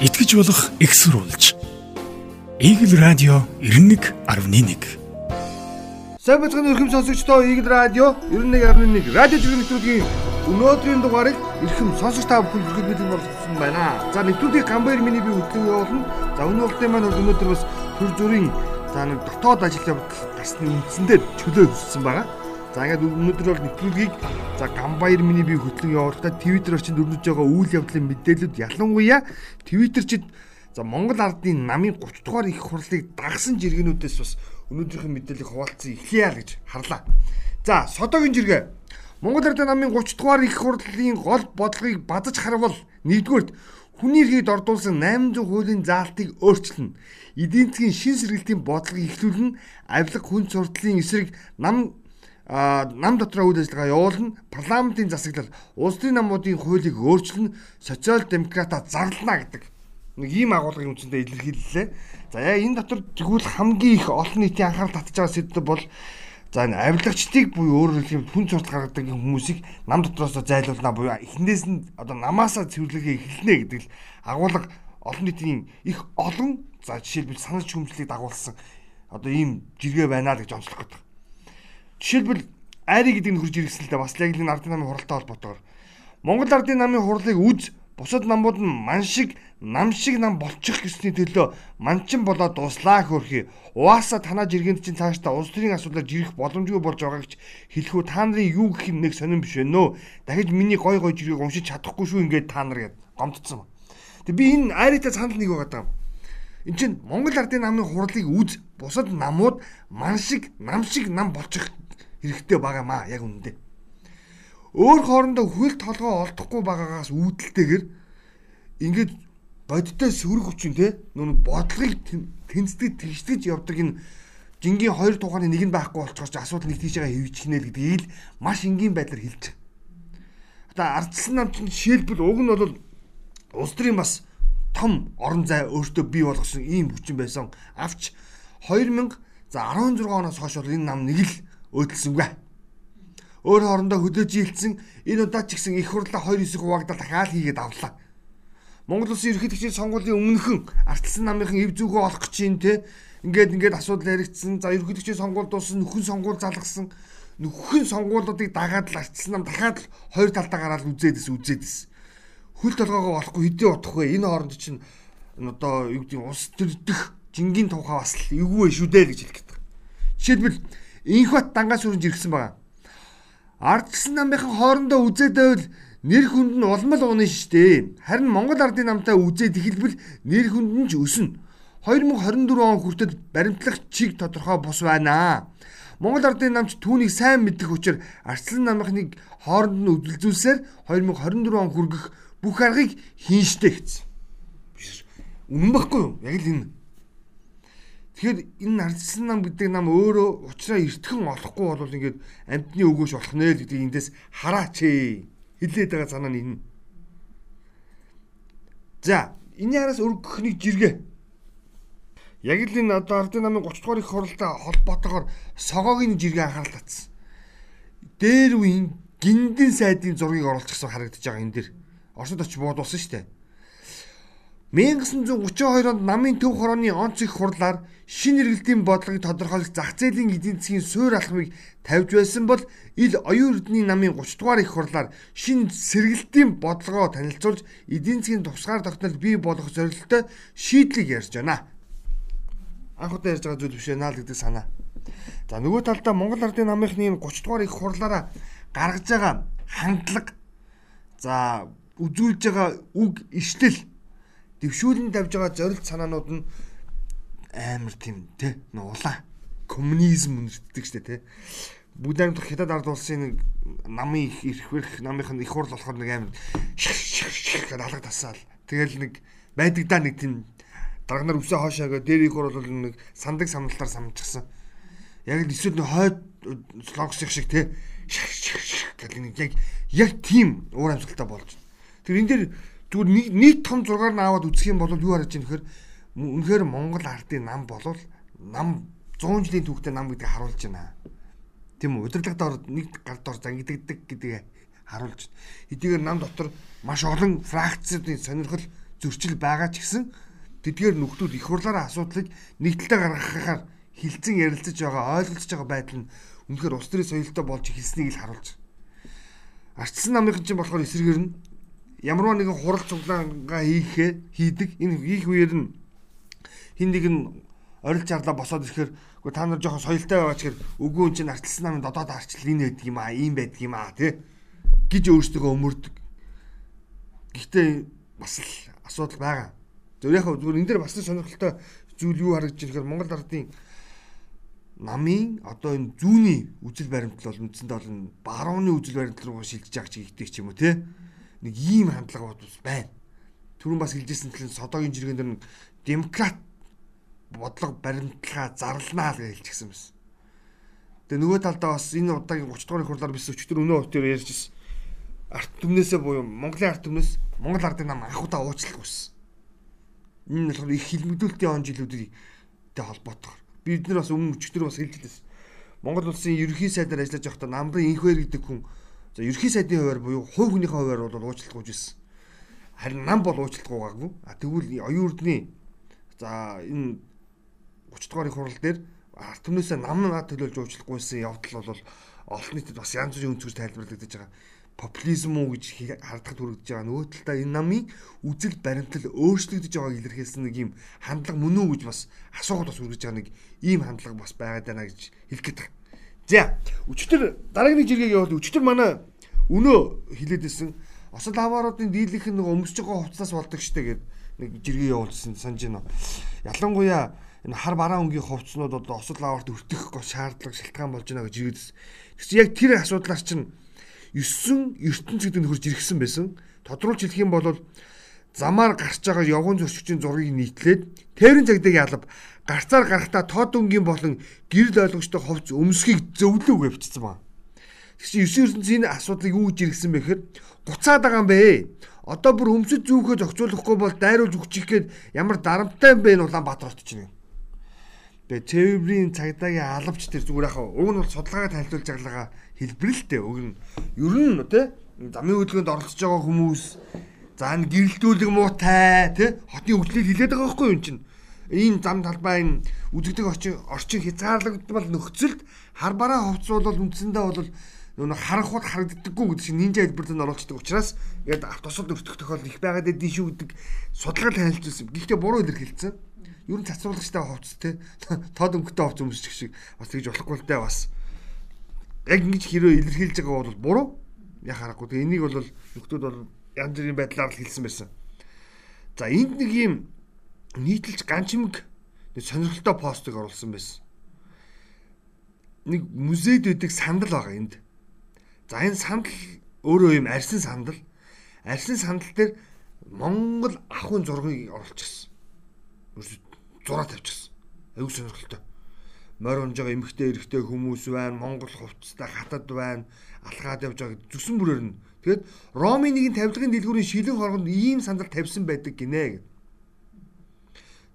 итгэж болох экссурулж. Игэл радио 91.1 Сайн бацхан өрхөм сонсогчдоо Игэл радио 91.1 радио жүргэн нэвтрүүлгийн өнөөдрийн дугаарыг эрхэм сонсогч та бүхэн хүргэж мэдэн болгосон байна. За нэвтрүүлгийг гамбайр миний би хөтлөн явуулна. За өнөө болтын маань өнөөдөр бас төр зүрийн за нэг дотоод ажил явдал гарсны үндсэндээ чөлөө өссөн байгаа. За ингээд өнөөдөр бол нэвтрүүлгийг за Гамбаяр миний бие хөтлөн явуулахдаа Twitter орчинд өрнөж байгаа үйл явдлын мэдээлэлүүд ялангуяа Twitter-чид за Монгол ардын намын 30 дугаар их хурлыг дагсан жиргэнүүдээс бас өнөөдрийнхэн мэдээллийг хуваалцсан эхлэе гэж харлаа. За содогийн жиргээ Монгол ардын намын 30 дугаар их хурлын гол бодлогыг бадаж харвал нэгдүгürt хүний эрхийг дордуулсан 800 хуулийн заалтыг өөрчилнө. Эдийн засгийн шин сэргэлтийн бодлогыг эхлүүлнэ. Авилга хүн сурдлын эсрэг нам нам дотроо үйл ажиллагаа явуулна парламентын засаглал улс төрийн намуудын хуулийг өөрчилнө социал демократа зарлана гэдэг нэг ийм агуулгын үндсэндээ илэрхийллээ. За яа энэ дотор тэгвэл хамгийн их олон нийтийн анхаарал татж байгаа сэдв бол за энэ авилгачдыг буюу өөрөөр хэлбэл хүн цурт гаргадаг хүмүүсийг нам дотроос зайлуулна буюу эхнээс нь одоо намаасаа цэвэрлэхээ эхэлнэ гэдэг л агуулга олон нийтийн их олон за жишээлбэл санал шүүмжлэлийг дагуулсан одоо ийм жиргээ байна л гэж онцлох гэдэг. Жишээлбэл айри гэдэг нь хурж иргэсэн л да бас яг энэ ардын намын хуралтай холбоотойгоор Монгол ардын намын хурлыг үз бусад намууд нь ман шиг нам шиг нам болчих гэсний төлөө манчин болоод дуслаа хөрхи. Угаасаа танаа жиргэнд чинь цаашдаа улс төрийн асуудлаар жирэх боломжгүй болж байгаа гэж хэлэхүү та нарын юу гэх юм нэг сонирн биш вэ нөө. Дахиж миний гой гой жиргэг уншиж чадахгүй шүү ингээд та нар гэд гомдсон. Тэг би энэ айртай санал нэг байгаа даа. Энд чинь Монгол ардын намын хурлыг үз бусад намууд ман шиг нам шиг нам болчих хэрэгтэй байгаамаа яг үнэндээ. Өөр хоорондоо хөл толгоо олдохгүй байгаагаас үүдэлтэйгэр ингээд бодтой сөрөг хүчин те нүг бодлогыг тэнцдэг тэгшдэж явдаг энэ жингийн хоёр тухайн нэг нь байхгүй болчихоч асуудал нэг тийшээ хөвчихнэ л гэдгийг л маш энгийн байдлаар хэлж. Одоо ардсан намч жишээлбэл уг нь бол улс төрийн бас том орон зай өөртөө бий болгосон ийм хүчин байсан. Авч 2000 за 16 оноос хойш бол энэ нам нэг л өөдөлсөнгүй. Өөр хоорондоо хөдөөж ийлцсэн энэ удаа ч гэсэн их хурлаа 29 хуваагдал дахиад хийгээд авлаа. Монгол улсын ерөнхийлөгчийн сонгуулийн өмнөхөн ардсан намынхан эв зүгөө олох гэж юм те. Ингээд ингээд асуудал яригдсан. За ерөнхийлөгчийн сонгуул дууссан, нөхөн сонгуул залгасан. Нөхөн сонгуулиудыг дагаад л ардсан нам дахиад л хоёр талдаа гараад үзээдэс үзээдэс. Хөл толгоогоо олохгүй хэдийн утах вэ? Энэ хооронд чинь одоо юу гэдэг улс төрдөх жингийн тухай бас л эвгүй шүү дээ гэж хэлэх гэдэг. Жишээлбэл Инхбат дангаас үрж иргсэн байгаа. Ардсан намынхан хоорондоо үзээд байвал нэр хүнд нь улмал уунаа штэ. Харин Монгол ардын намтай үзээд эхэлбэл нэр хүнд нь ч өснө. 2024 он хүртэл баримтлах чиг тодорхой бус байна. Монгол ардын намч түүнийг сайн мэдэх учраас Арслан намынхныг хооронд нь үдэлзүүлсээр 2024 он хүргэх бүх аргыг хийн штэ гэсэн. Үнэн баггүй юу? Яг л энэ. Тэгэхээр энэ ардсан нам гэдэг нам өөрөө уучраа эртхэн олохгүй бол ингээд амтны өгөөш болох нэ л гэдэг эндээс хараач ээ. Хилээд байгаа санаа нь энэ. За, энэ яраас өргөхний жиргээ. Яг л энэ одоо ардын намын 30 дугаар их хуралтай холбоотойгоор согоогийн жиргээ анхаарал татсан. Дээр үеийн гиндэн сайдын зургийг оруулчихсан харагдаж байгаа энэ дэр. Оросд очиж буудуулсан шүү дээ. 1932 онд намын төв хорооны онц их хурлаар шин эргэлтийн бодлогыг тодорхойлох зах зээлийн эдийн засгийн суурь алхмыг тавьж байсан бол ил оюун эрдэнийн намын 30 дугаар их хурлаар шин сэргэлтийн бодлогоо танилцуулж эдийн засгийн тусгаар тогтнол бий болгох зорилттой шийдлийг ярьж байна. Анх удаа ярьж байгаа зүйл биш ээ наа л гэдэг санаа. За нөгөө талдаа Монгол Ардын намынхны 30 дугаар их хурлаараа гаргаж байгаа хандлага за үзүүлж байгаа үг ишлэл дэвшүүлэн тавьж байгаа зорилт санаанууд нь амар тийм те нуулаа коммунизм үнэртдэг штэ те. Бүгд амьд хятад ард улсын нэг намын их эрхвэрх намынх нь их хурл болохоор нэг амар гэдэг алга тасаал. Тэгэл нэг байдаг да нэг тийм дарга нар өвсөө хоошоогоо дээр их хурл бол нэг сандаг самналтаар самчихсан яг л эсвэл нэг хойд слогс шиг те гэдэг нэг яг яг тийм уур амьсгалтай болж тэр энэ дэр зүгээр нэг нийт том зургаар нь аваад үзэх юм бол юу харж ийм гэхээр үнэхээр Монгол ардын нам болвол нам 100 жилийн түүхтэй нам гэдгийг харуулж байна. Тийм үү? Удирдлагад ороод нэг гард ор зангиддаг гэдгийг харуулж. Хэдийгээр нам дотор маш олон фракцуудын сонирхол зөрчил байгаа ч гэсэн тэдгээр нөхдүүд их хурлаараа асуудлыг нэгдэлтэй гаргахаар хилцэн ярилцаж байгаа ойлголцож байгаа байдал нь үнэхээр улс төрийн соёлтой болж эхэлснийг л харуулж байна. Ардчсан намынхан чинь болохоор эсрэгээр нь ямарваа нэгэн хурал цуглаангаа хийхээ хийдэг. Энэ хийх үеэр нь хин нэг нь орилж арлаа босоод ирэхээр үгүй та нар жоохон соёлтой байгаа ч гэхээр үгүй эн чинь ардчсан намын додоод арчлал энэ байдаг юм аа, ийм байдаг юм аа тий гэж өөрсдөө өмөрдөг. Гэхдээ бас л асуудал байгаа. Зөв яг зүгээр энэ дээр бас сонирхолтой зүйл юу харагдаж гэхээр Монгол ардын намын одоо энэ зүүнний үжил баримтал бол үндсэндээ бол барууны үжил баримтал руу шилжиж байгаа ч ихтэй ч юм уу те нэг ийм хандлага бас байна. Түрүүн бас хэлжсэн төлөв содогийн жиргэн дээр демократ бодлого баримтлага зарлнаа гэж хэлчихсэн байсан. Тэгээ нөгөө талдаа бас энэ удаагийн 30 дугаар хурлаар биш өчтөр өнөө өтөр ярьжсэн. Арт түмнээсээ буюу Монголын арт түмнээс Монгол ардын нам анхудаа уучлах хүссэн. Энэ болохоор их хилмигдүүлэлтийн он жилүүдтэй холбоотойгоор. Бид нар бас өмнө өчтөр бас хэлж байсан. Монгол улсын ерөнхий сайдаар ажиллаж байхдаа намрын инхвэр гэдэг хүн за ерөнхий сайдын хуваар буюу хувь хүнийхээ хуваар бол уучлах гүйжсэн. Харин нам бол уучлах гоогүй. А тэгвэл оюун урдны за энэ 30 дугаар хурал дээр арт түмнээсээ намнаа төлөөлж уучлахгүйсэн явдал бол олон нийтэд бас янз бүрийн өнцгөөс тайлбарлагдаж байгаа популизм уу гэж хардах төрөгдөж байгаа. Нөгөө талдаа энэ намын үзэл баримтал өөрчлөгдөж байгааг илэрхийлсэн нэг юм хандлага мөн үү гэж бас асуугаад бас үргэж байгаа нэг ийм хандлага бас байгаад байна гэж хэлэх гээд байна. За өчтөр дараагийн нэг жиргээ явуул өчтөр манай өнөө хилээдсэн осол авааруудын дийлэнх нэг өмсөж байгаа хувцас болдог штэ гэд нэг жиргээ явуулсан санаж байна. Ялангуяа энэ хар бараа өнгийн хувцснууд одоо осол аваарт өртөх шаардлага шалтгаан болж байна гэж жиргээдсэн. Тэгсэн яг тэр асуудлаар чинь 9 ертөнцид нөхөрж иргсэн байсан. Тодруулж хэлэх юм бол замаар гарч байгаа явган зөрчигчийн зургийг нийтлээд тээврийн цагдаагийн алба гарцаар гарахтаа тод өнгийн болон гэрэл ойлгочтой ховц өмсөхийг зөвлөөгөө бичсэн байна. Тэгсэн 9 ертөнцийн энэ асуудлыг юу гэж иргсэн бэ гэхээр буцаад байгаа юм бэ. Одоо бүр өмсөж зүүхөө зохицуулахгүй бол дайруулж өгчих гээд ямар дарамттай юм бэ Улаанбаатар хотч нэг. Тэгээ тээврийн цагдаагийн албач тэр зүгээр яхаа уг нь бол судалгаагаа танилцуулж байгаа хэлбэрэлтэй уг нь ер нь тий замын хөдөлгөөнд оролцож байгаа хүмүүс за энэ гэрэлтүүлэг муутай тий хотын хөгжлийг хилээд байгаа байхгүй юм чинь энэ зам талбай энэ үзэгдэх орчин хязгаарлагдмал нөхцөлд хар бараа бол үндсэндээ бол нөгөө харанхууд харагддаггүй гэдэг чинь нинжа хэлбэрт нь оруулцдаг учраас яг автосолд өртөх тохиолдол их байгаад байдгийг шүү гэдэг судалгаа танилцуулсан. Гэхдээ буруу илэрхийлсэн. Ер нь цацруулагчтай хувцс те тод өнгөтэй хувцс өмсчих шиг бас тэгж болохгүй л дээ бас яг ингэж хэрэг илэрхийлж байгаа бол буруу. Яг харахгүй. Тэгээ энийг бол нөхдүүд бол янз бүрийн байдлаар л хэлсэн байсан. За энд нэг юм нийтэлж ганчимг сонирхолтой постыг оруулсан байсан. Нэг музейд байдаг сандал байгаа энд. За энэ сандал өөрөө юм арьсан сандал. Арьсан сандал дээр Монгол ахын зургийг оруулчихсан. Зураа тавьчихсан. Аюу сонирхолтой морь унж байгаа эмэгтэй эрэгтэй хүмүүс байна, Монгол хувцастай хатад байна, алхаад явж байгаа зүсэн бүрээр нь. Тэгээд Ромын нэгэн тавилгын дэлгүүрийн шилэн хоргонд ийм сандал тавьсан байдаг гинэ гэв.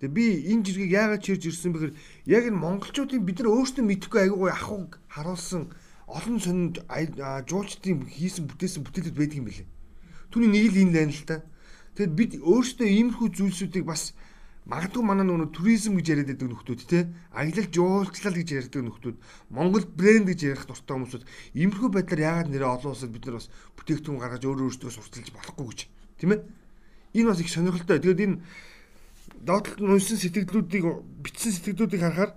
Тэгээ би энэ жиргэг яагаад чирж ирсэн бэхээр яг энэ монголчуудын бид нар өөрсдөө мэдхгүй айгуугой ахуг харуулсан олон сонинд жуулчдын хийсэн бүтээсэн бүтээлүүд байдаг юм билээ. Түүний нэг л энэ лайн л та. Тэгэд бид өөрсдөө иймэрхүү зүйлсүүдийг бас Магадгүй манай нөгөө туризм гэж яриад байдаг нөхдүүд те аялал жуулчлал гэж ярьдаг нөхдүүд Монгол брэнд гэж ярих дуртай хүмүүсүүд иймэрхүү байдлаар яагаад нэрээ олон улсад бид нар бас бүтээгдэхүүн гаргаж өөрөө өөртөө сурталчилж болохгүй гэж тийм ээ энэ бас их сонирхолтой тэгээд энэ доотлолт уншсан сэтгэлдлүүдийг бичсэн сэтгэлдлүүдийг харахаар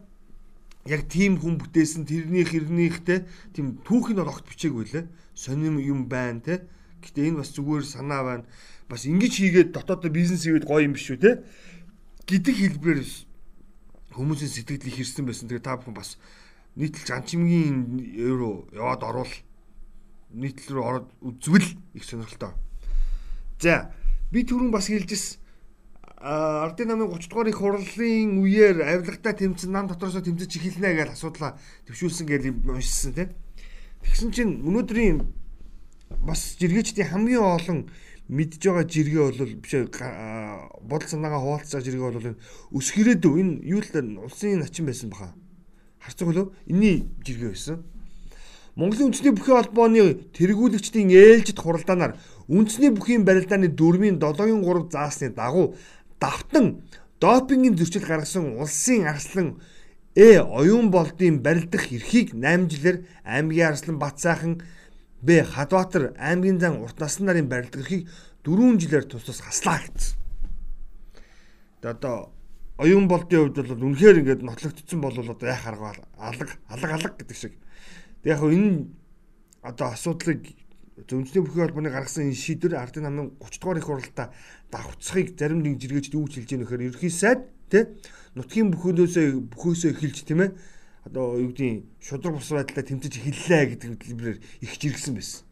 яг тийм хүн бүтээсэн тэрний хэрнийхтэй тийм түүхийг нь огт бичээгүй лээ сонирм юм байна те. Гэтээ энэ бас зүгээр санаа байна. Бас ингэж хийгээд дотоодоо бизнес хийгээд гоё юм биш үү те. Гэдэг хэлбэрээр хүмүүсийн сэтгэлийг хэрсэн байсан. Тэгээ та бүхэн бас нийтлж анчимгийн евро яваад орвол нийтлэл рүү ороод үзвэл их сонирхолтой. За би түрүүн бас хэлжсэн ардын намын 30 дугаар их хурлын үеэр авилгатай тэмцэн нам дотроос тэмцэж эхэлнэ гэж асуудлаа төвшүүлсэн гэж уншсан тийм. Тэгсэн чинь өнөөдрийн бас жиргээчдийн хамгийн олон мэдж байгаа жиргээ бол биш бодол санаагаа хуваалцаж байгаа жиргээ бол энэ өсгөрөөд энэ юу л улсын начин байсан баха. Харцаг болов? Энийний жиргээ байсан. Монголын үндэсний бүхий холбооны тэргүүлэгчдийн ээлжид хуралдаанаар үндэсний бүхийн барилдааны дөрмийн 7-ын 3 заасны дагуу давтан допингийн зөрчил гаргасан улсын арслан Э оюун болдын барилдах эрхийг 8 жилээр аймгийн арслан Батсайхан Б Хадбаатар аймгийн зан урт насны нарын барилдах эрхийг 4 жилээр тус тус хаслаа гэсэн. Тэгээ одоо оюун болдын хувьд бол үнэхээр ингээд нотлогдсон бол одоо яах арга алга алга алга гэдэг шиг. Тэг яг энэ одоо асуудлыг зөвнчний бүхий холбооны гаргасан энэ шийдвэр ардын намын 30 дугаар их хуралдаа давхцахыг зарим нэг жиргээчд үүж хэлж байгаа нөхөр ерхий сайд тий нутгийн бүхөөсөө бүхөөсөө эхэлж тийм ээ одоо юу гэдгийг шудраг бус байдлаа тэмцэж эхэллээ гэдэг хэлбэрээр их жиргсэн байсан.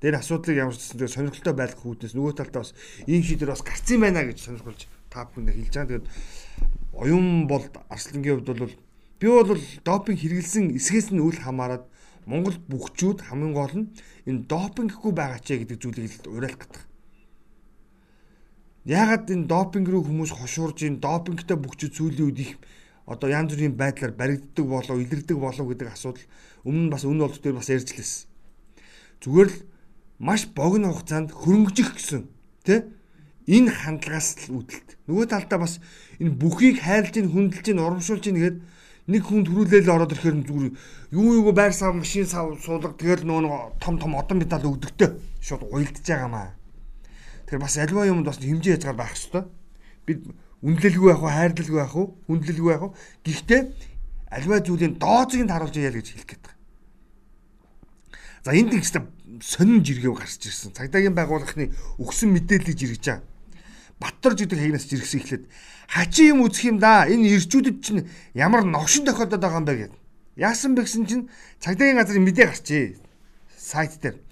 Тэр асуудлыг ямар ч гэсэн сонирхолтой байлгах үүднээс нөгөө талдаа бас ийм шийдвэр бас гарцсан байна гэж сонирхолж та бүхэндээ хэлж байгаа. Тэгээд оюун бол Арслангийн хувьд бол би бол допинг хэрэгэлсэн эсгээс нь үл хамааран Монгол бүхчүүд хамгийн гол нь энэ допинг гэхгүй байгаа ч гэдэг зүйлийг уриалах гэдэг. Яагаад энэ допинг руу хүмүүс хошуурж энэ допингтай бүхчүүд сүүлийн үед их одоо янз бүрийн байдлаар баригддаг болов илэрдэг болов гэдэг асуудал өмнө нь бас үнэ болт дээр бас ярьж лээс. Зүгээр л маш богино хугацаанд хөрөнгөжих гэсэн тий энэ хандлагаас л үүдэлт. Нөгөө талдаа бас энэ бүхийг хайрлж хүндэлж урамшуулж гэдэг нэг хүнд хөрүүлээл ороод ирэхээр зүгээр юу юу байр сав машин сав суулга тэгэл нөгөө том том одон медаль өгдөгтэй шууд уйлдж байгаамаа. Тэгэхээр бас альва юмд бас хэмжээ язгаар байх хэрэгтэй. Бид үнэлэлгүй байх уу, хайрлалгүй байх уу, хүндлэлгүй байх уу. Гэхдээ альва зүйлийн дооцыг нь харуулж яа гэж хэлэх гээд байна. За энд их сонин жиргэв гарч ирсэн. Цагдаагийн байгууллагын өгсөн мэдээллийг жиргэж байгаа. Баттарж гэдэг хаягнаас жиргсэн ихлээд хачи юм үзэх юм да. Энэ ирчүүдэд чинь ямар новшин тохиолдод байгаа юм бэ гэд. Яасан бэ гэсэн чинь цагдаагийн газрын мэдээ гарчээ. Сайт дээр.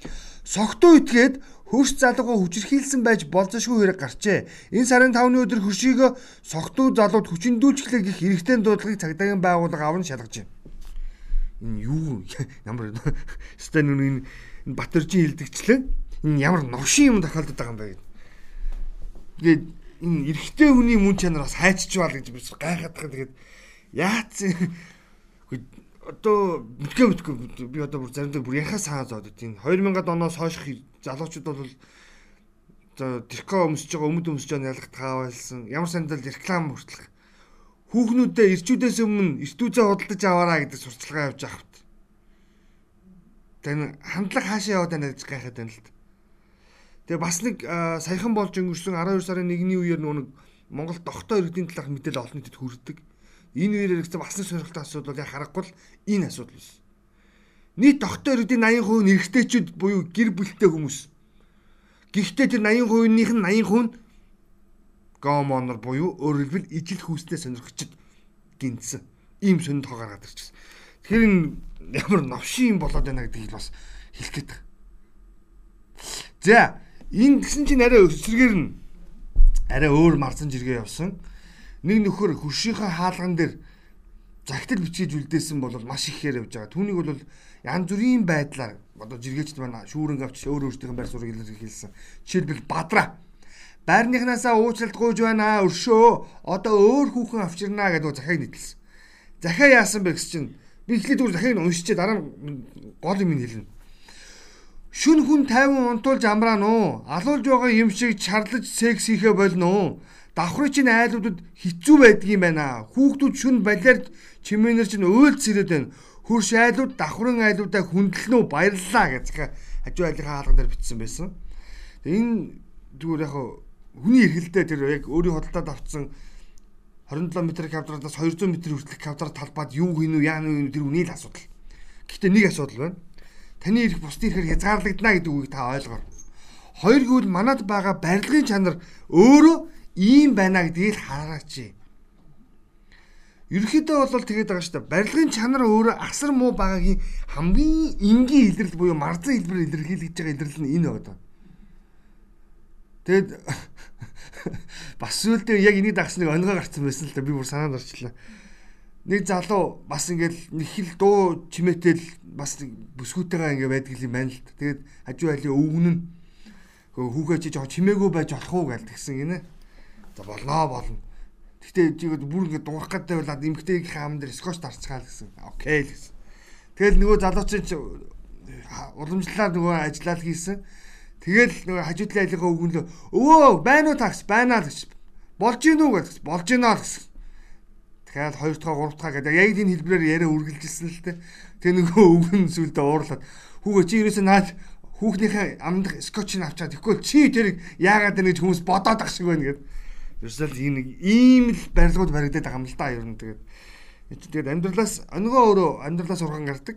Согтуу итгээд хөрс залууга хүчрхийлсэн байж болзошгүй хэрэг гарчээ. Энэ сарын 5-ны өдөр хөршийг согтуу залууд хүчиндүүлчлээ гэх эрэгтэй дуудлагыг цагдаагийн байгууллага аван шалгаж байна. Энэ юу ямар өстой нүн энэ Батөржин хилдэгчлээ. Энэ ямар новшин юм тохиолдод байгаа юм бэ гэдэг. Тэгээд энэ эрэгтэй хүний мөн чанар бас хайчж баал гэж би гайхаад байгаа. Тэгээд яац одоо мэдгээ мэдгүй би одоо бүр заримдаа бүр яхаа саа зоод тийм 2000-ад оноос хойш залуучууд бол за тэрко өмсөж байгаа өмд өмсөж байгаа ялгах таавайлсан ямар сандал реклам хүртэл хүүхнүүдэд ирчүүдээс өмнө эртүүцээ худалдаж аваараа гэдэг сурчлагаа явж авахт. Тэн хандлага хаашаа яваад байна гэж гайхаад байна л та. Тэгээ бас нэг саяхан болж өнгөрсөн 12 сарын 1-ний үеэр нэг Монгол дохтой иргэдийн талаарх мэдээлэл олон нийтэд хүрдэг. Энэ үеэр хэрэгцээ бас нэг сонирхолтой асуудал яг харахгүй л энэ асуудал биш. Нийт дохтой иргэдийн 80% нь эрэгтэйчүүд буюу гэр бүлтэй хүмүүс. Гэхдээ тэр 80%-ийнх нь 80% нь гомонор буюу өөрөөр хэлбэл ижил хүүснээ сонирхчд гинцсэн. Ийм сонинд хоо гаргаад ирчихсэн. Тэгэхээр ямар новшин болоод байна гэдгийг бас хэлэх гээд. За Энэ гисэн чинь арай өсөргөр нь арай өөр марцан жиргээ явсан. Нэг нөхөр хөршийнхээ хаалган дээр загтал бичиж үлдээсэн бол маш ихээр явж байгаа. Түүнийг бол янз бүрийн байдлаар одоо жиргээчд маань шүүрэн авч өөр өөртөөх байр суурийг илэрхийлсэн. Жишээлбэл бадраа байрныхнаасаа уучлалт гуйж байна өршөө. Одоо өөр хүүхэн авчирнаа гэдэг захиаг нийтэлсэн. Захиа яасан бэ гэсэн чинь би эхлээд зүгээр захиаг нь уншчихээ дараа гол юм хэлнэ Шүн хүн 50 унтуулж амраан уу? Алуулж байгаа юм шиг чарлаж секс хийхэ болно? Давхрын чинь айлуудад хэцүү байдгийм байна. Хүүхдүүд шүн балиар чимээнэр чинь өөлц ирээд байна. Хөрш айлууд давхрын айлуудаа хүндэлнэ үү? Баярлалаа гэж хажуу айлынхаа хаалган дээр бичсэн байсан. Энэ зүгээр яг хүний эргэлдээ тэр яг өөрийн хөдөлтөд авцсан 27 м квадратаас 200 м хүртэлх квадрат талбайд юу хийнү яа нү тэр үний л асуудал. Гэхдээ нэг асуудал байна таны ирэх бусдын ихээр хязгаарлагдана гэдэг үгийг та ойлгоо. Хоёр гэвэл манад байгаа барилгын чанар өөрөө ийм байна гэдгийг хараач. Ерөнхийдөө бол тэгээд байгаа шүү дээ. Барилгын чанар өөрөө асар муу байгаагийн хамгийн энгийн илрэл буюу марзан хэлбэр илэрхийлж байгаа илрэл нь энэ байна. Тэгэд бас үлдээ яг энийг дагс нэг өнгөө гарцсан байсан л да би бүр санаанд орчлаа нэг залуу бас ингээл нэг хил дуу чимээтэл бас бүсгүүтэйгээ ингээ байдаг юм байна л. Тэгээд хажуу айлын өвгөн нь хүүгээ чи жоо чимээгүй байж болох уу гээл тэгсэн гинэ. За болноо болно. Гэтэ чигэд бүр ингээ дуурах гэдэг байл эмгтэйг хаам дээр скотч дарцгаал гэсэн. Окей л гэсэн. Тэгэл нөгөө залуучин чи уламжлалаар нөгөө ажиллаад хийсэн. Тэгэл нөгөө хажуудлын айлгаа өгнөлөө. Өвөө байна уу такс байна л гэж. Болж гин үү гэж. Болж гинэ л гэсэн. Тэгэхээр 2 дахь 3 дахь гэдэг яг энэ хэлбэрээр яриа үргэлжилсэн л дээ. Тэгээ нөгөө өвгөн сүлдө уурлаад хүүгээ чи ерөөсөө наад хүүхнийхээ амдах скотчийг авчаад тэгэхгүй чи тэрийг яагаад энэ гэж хүмүүс бодоод ах шиг байна гэдэг. Ерөөсөө л энэ ийм л барилгууд баригдаад байгаа юм л да ер нь тэгээд тэгээд амьдралаас өнгөө өөрөө амьдралаас урган гардаг.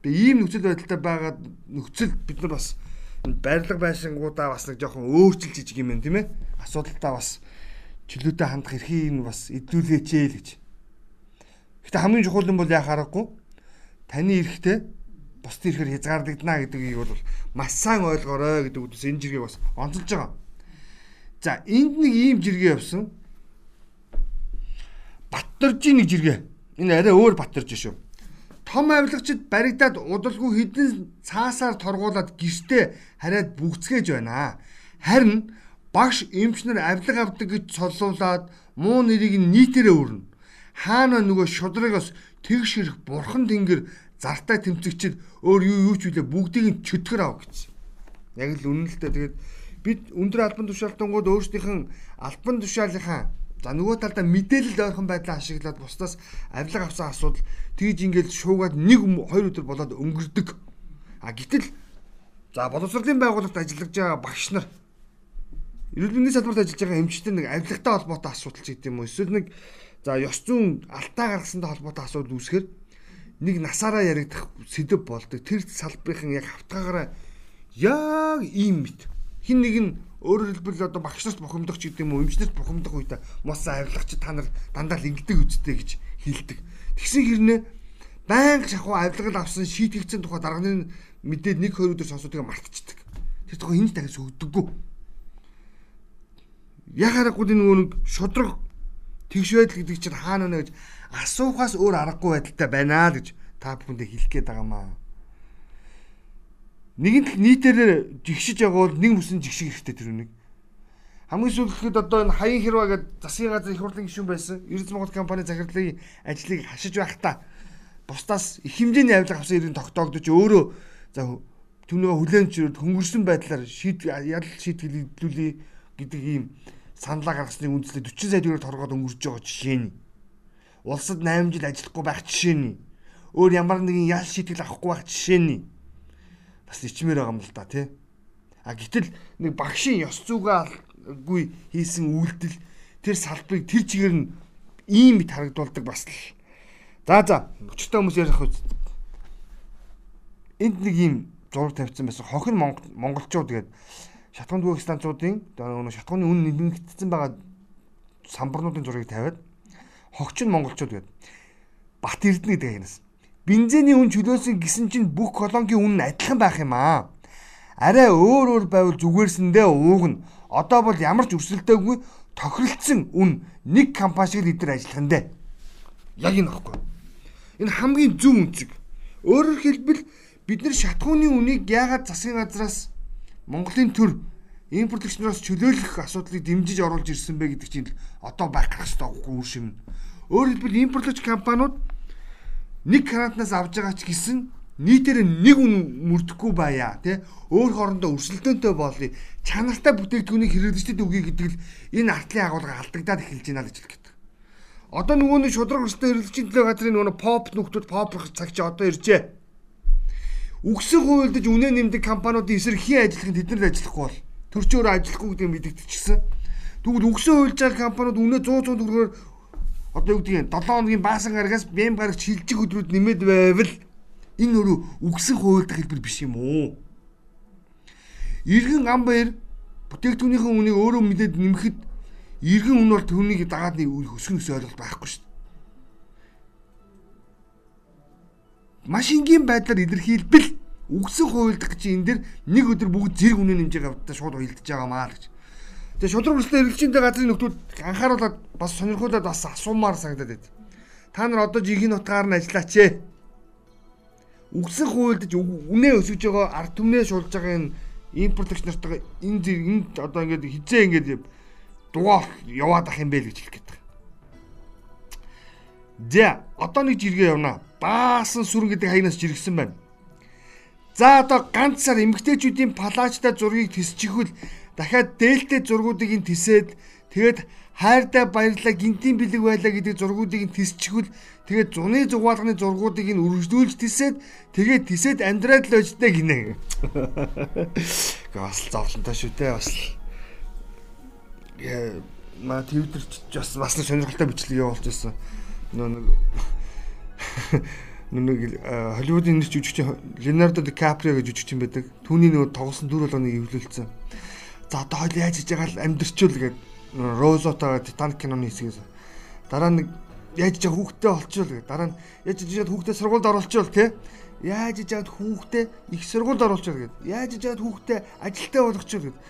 Тэгээ ийм нөхцөл байдалтай байгаа нөхцөл бид нар бас барилга байшингуудаа бас нэг жоохон өөрчилж ижиг юм байна тийм ээ. Асуудалтай бас чөлөөтэй хандах эрхийг бас эдүүлээч л гэж. Гэтэ хамгийн чухал нь бол яа харахгүй таны эрхтэй бусдын эрхээр хязгаарлагдана гэдгийг бол маш сайн ойлгоорой гэдэг үгдээс энэ жиргээ бас онцолж байгаа. За энд нэг ийм жиргээ явсан. Баттаржийн нэг жиргээ. Энэ арай өөр баттарж шүү. Том авилгачид баригдаад удалгүй хідэн цаасаар торгуулад гэртээ хараад бүгцгээж байна. Харин багш эмчнэр авилга авдаг гэж цоллуулад муу нэрийг нийтээрээ өрнө. Хаана нөгөө шудрагаас тэгш ирэх бурхан тэнгэр зартаа тэмцэгчд өөр юу юу ч үлээ бүгдийг нь чөтгөр ав гэсэн. Яг л үнэн л дээ. Тэгээд бид өндөр албан тушаалтангууд өөрсдийнх нь албан тушаалынхаа за нөгөө талдаа мэдээлэл ойрхон байдлаа ашиглаад бусдаас авилга авсан асуудал тэгж ингээд шуугаад нэг хоёр өдөр болоод өнгөрдөг. А гэтэл за боловсролын байгууллагт ажиллаж байгаа багш нар эрүүл мэндийн салбарт ажиллаж байгаа эмчтэй нэг авилгатай холбоотой асуудал ч гэдэг юм уу эсвэл нэг за ёс зүйн алтаа гаргасантай холбоотой асуудал үүсгэр нэг насаараа яригдах сэдв болдог. Тэр салбарын яг хавтгаагаараа яг ийм мэт. Хин нэг нь өөрөөр хэлбэл одоо багш нарт бухимдах ч гэдэг юм уу, эмчнэрт бухимдах үедээ мос авилгач та нар дандаа л ингэдэг үсттэй гэж хэлдэг. Тэгсэн хэрнээ байнга шахуу авилгал авсан шийтгэгдсэн тухай дарганы мэдээд нэг хоёр өдөр сонсоод мартчихдаг. Тэр тухай энд дахиж өгдөггүй яг харахгүй нөгөө нэг шудраг тэгш байдал гэдэг чинь хаана нэ гэж асуухаас өөр аргагүй байдалтай байна л гэж та бүхэндээ хэлэх гээд байгаа маа. Нэгэн л нийтээр жигшиж байгаа бол нэг мөсөн жигших хэрэгтэй тэр үнийг. Хамгийн сүүлдэхэд одоо энэ хаян хэрваа гэдэг засгийн газрын их хурлын гишүүн байсан. Эрдэс Монгол компани захирлын ажлыг хашиж байхдаа бусдаас их хэмжээний авилга авсан иргэн тогтоогдож өөрөө за түүнээ хүлээн зөв хөнгөрсөн байдлаар шийд ял шийтгэл хөдлүүлээ гэдэг ийм саналаа гаргасны үндслээ 40 сая төгрөг торгоод өнгөрч байгаа жишээ нь. Улсад 8 жил ажиллахгүй байх жишээ нь. Өөр ямар нэгэн ял шийтгэл авахгүй байх жишээ нь. Бас ичмээр байгаа юм л да тий. А гэтэл нэг багшийн ёс зүгээгүй хийсэн үйлдэл тэр салбарыг тэр чигээр нь ийм мэд харагдуулдаг бас л. За за өчтөө хүмүүс ярих үст. Энд нэг ийм зураг тавьсан байсан. Хохин монголчууд гэдэг шатган дүүх станцуудын нөгөө шатганы үн нэмэгдсэн байгаа самбарнуудын зургийг тавиад хогч нь монголчууд гэдэг. Бат Эрдэнэ гэдэг агнаас. Бензиний үн чөлөөсөн гисэн чинь бүх колонгийн үн нь адилхан байх юм аа. Арай өөр өөр байвал зүгээрсэндээ уугна. Одоо бол ямар ч өрсөлдөөгүй тохиролцсон үн нэг компани шиг л идэр ажиллах нь дээ. Яг энэ аахгүй. Энэ хамгийн зөв үнцэг. Өөрөөр хэлбэл бид нар шатхууны үнийг яагаад засгийн газраас Монголын төр импортлогчноос чөлөөлөх асуудлыг дэмжиж оруулж ирсэн бэ гэдэг чинь одоо байх хэрэгтэй үр шим. Өөрөөр хэлбэл импортлогч компаниуд нэг карантнаас авж байгаа ч гэсэн нийтээр нэг үн мөрдөхгүй байя тий өөр хоорондоо өрсөлдөөнтэй болъё чанартай бүтээгдэхүүнийг хэрэглэгчдэд өгье гэдэг л энэ артлын агуулга алдагдаад эхэлж байна л гэж хэлдэг. Одоо нөгөө нэг шудраг өрсөлдөөн хэрэглэгчийн төлөө газрын нөгөө поп нөхдүүд поп цаг чи одоо иржээ үгсэг хуйлдаж үнэ нэмдэг компаниудын эсрэг хин ажиллахын тэд нар ажиллахгүй бол төрчөөр ажиллахгүй гэдэг мэдэгдчихсэн. Тэгвэл үгсээ хуйлж байгаа компаниуд үнэ 100 100 төгрөгөөр одоо юу гэдгийг 7 хоногийн баасан гарагаас бэм гарагч шилжих өдрүүд нэмээд байвал энэ өөрөө үгсэг хуйлдах хэлбэр биш юм уу? Иргэн ам баяр бүтээгдэхүүнийхэн үнийг өөрөө мэдээд нэмэхэд иргэн үн бол түүнийг дагаад өсгөнөөс ойлголт байхгүй шүү дээ. Маш энгийн байдлаар илэрхийлбэл үгсэн хуйлдах гэж энэ дэр нэг өдөр бүгд зэрэг үнэ нэмжээ авдаа шууд хуйлдаж байгаа маа л гэж. Тэгээ шудраг өрсөлдөө эргэлжинтэй газрын нөхдүүд анхааруулаад бас сонирхуулаад бас асуумаар санагдаад байд. Та нар одоо жинхэнэ утгаар нь ажиллаач ээ. Үгсэн хуйлдаж үнэ өсөж байгаа ард түмнээ шуулж байгаа энэ импортлогч нартайгаа энэ зэрэг энэ одоо ингээд хизээ ингээд дугаа яваад ах юм бэ л гэж хэлэх гээд байна. За одоо нэг жиргээ явнаа даасан сүрэн гэдэг хаягнаас жиргсэн байна. За одоо ганцаар эмгтээчүүдийн палаачтай зургийг тисчихвэл дахиад дээлтэй зургуудыг нь тисээд тэгээд хайртай баярлаа гинтийн бэлэг байлаа гэдэг зургуудыг нь тисчихвэл тэгээд зуны зугаалганы зургуудыг нь үргэлжлүүлж тисээд тэгээд тисээд амьдраад л өжтэй гинэ. Гэ бас зовлонтой шүү дээ бас. Яа ма твиттерч бас бас сонирхолтой бичлэг явуулж байсан. Нөө нэг нэг Холливуудын нэр жүжигч Леонардо Ди Каприо гэж жүжигч юм байдаг. Түүний нөгөө тоглосон дүр болгоныг эвлүүлсэн. За одоо хоёул яаж хийж байгаа л амьдрчүүл гэдэг Розотоо Титаник киноны хэсгээс. Дараа нэг яаж хийж хүүхдээ олчвол гэдэг. Дараа нь яаж хийж хүүхдээ сургуульд оруулчвал те. Яаж хийж яад хүүхдээ их сургуульд оруулчвал гэдэг. Яаж хийж яад хүүхдээ ажилтаа болгочвол гэдэг.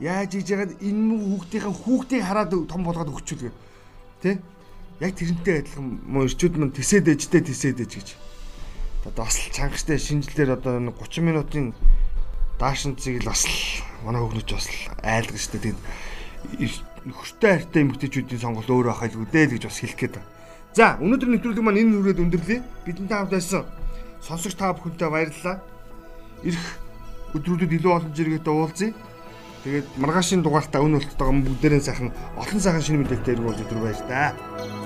Яаж хийж энэ хүүхдийн хүүхдийг хараад том болгоод өгчвөл гэдэг. Тэ? Яг тэрнтэй адилхан муу ирчүүд мань тисээд ээжтэй тисээд ээж гэж одоо бас чангастай шинжилээр одоо 30 минутын даашинцыг л бас манай хөгнөч бас айлгаж штэ тэгээд хөртэй хайртай эмэгтэйчүүдийн сонголт өөрөө хайлгүй дээ гэж бас хэлэх гээд байна. За өнөөдөр нэвтрүүлэг маань энэ хүрээд өндөрлөе. Бидэнтэй хамт байсан сонсогч та бүхэнтэй баярлалаа. Ирэх өдрүүдэд илүү олон зэрэгтэй уулзъя. Тэгээд маргаашийн дугаартаа өн болтойгоо бүгдээрээ сайхан олон сайхан шинэ мэдээлэлтэй болж өдөр баяр таа.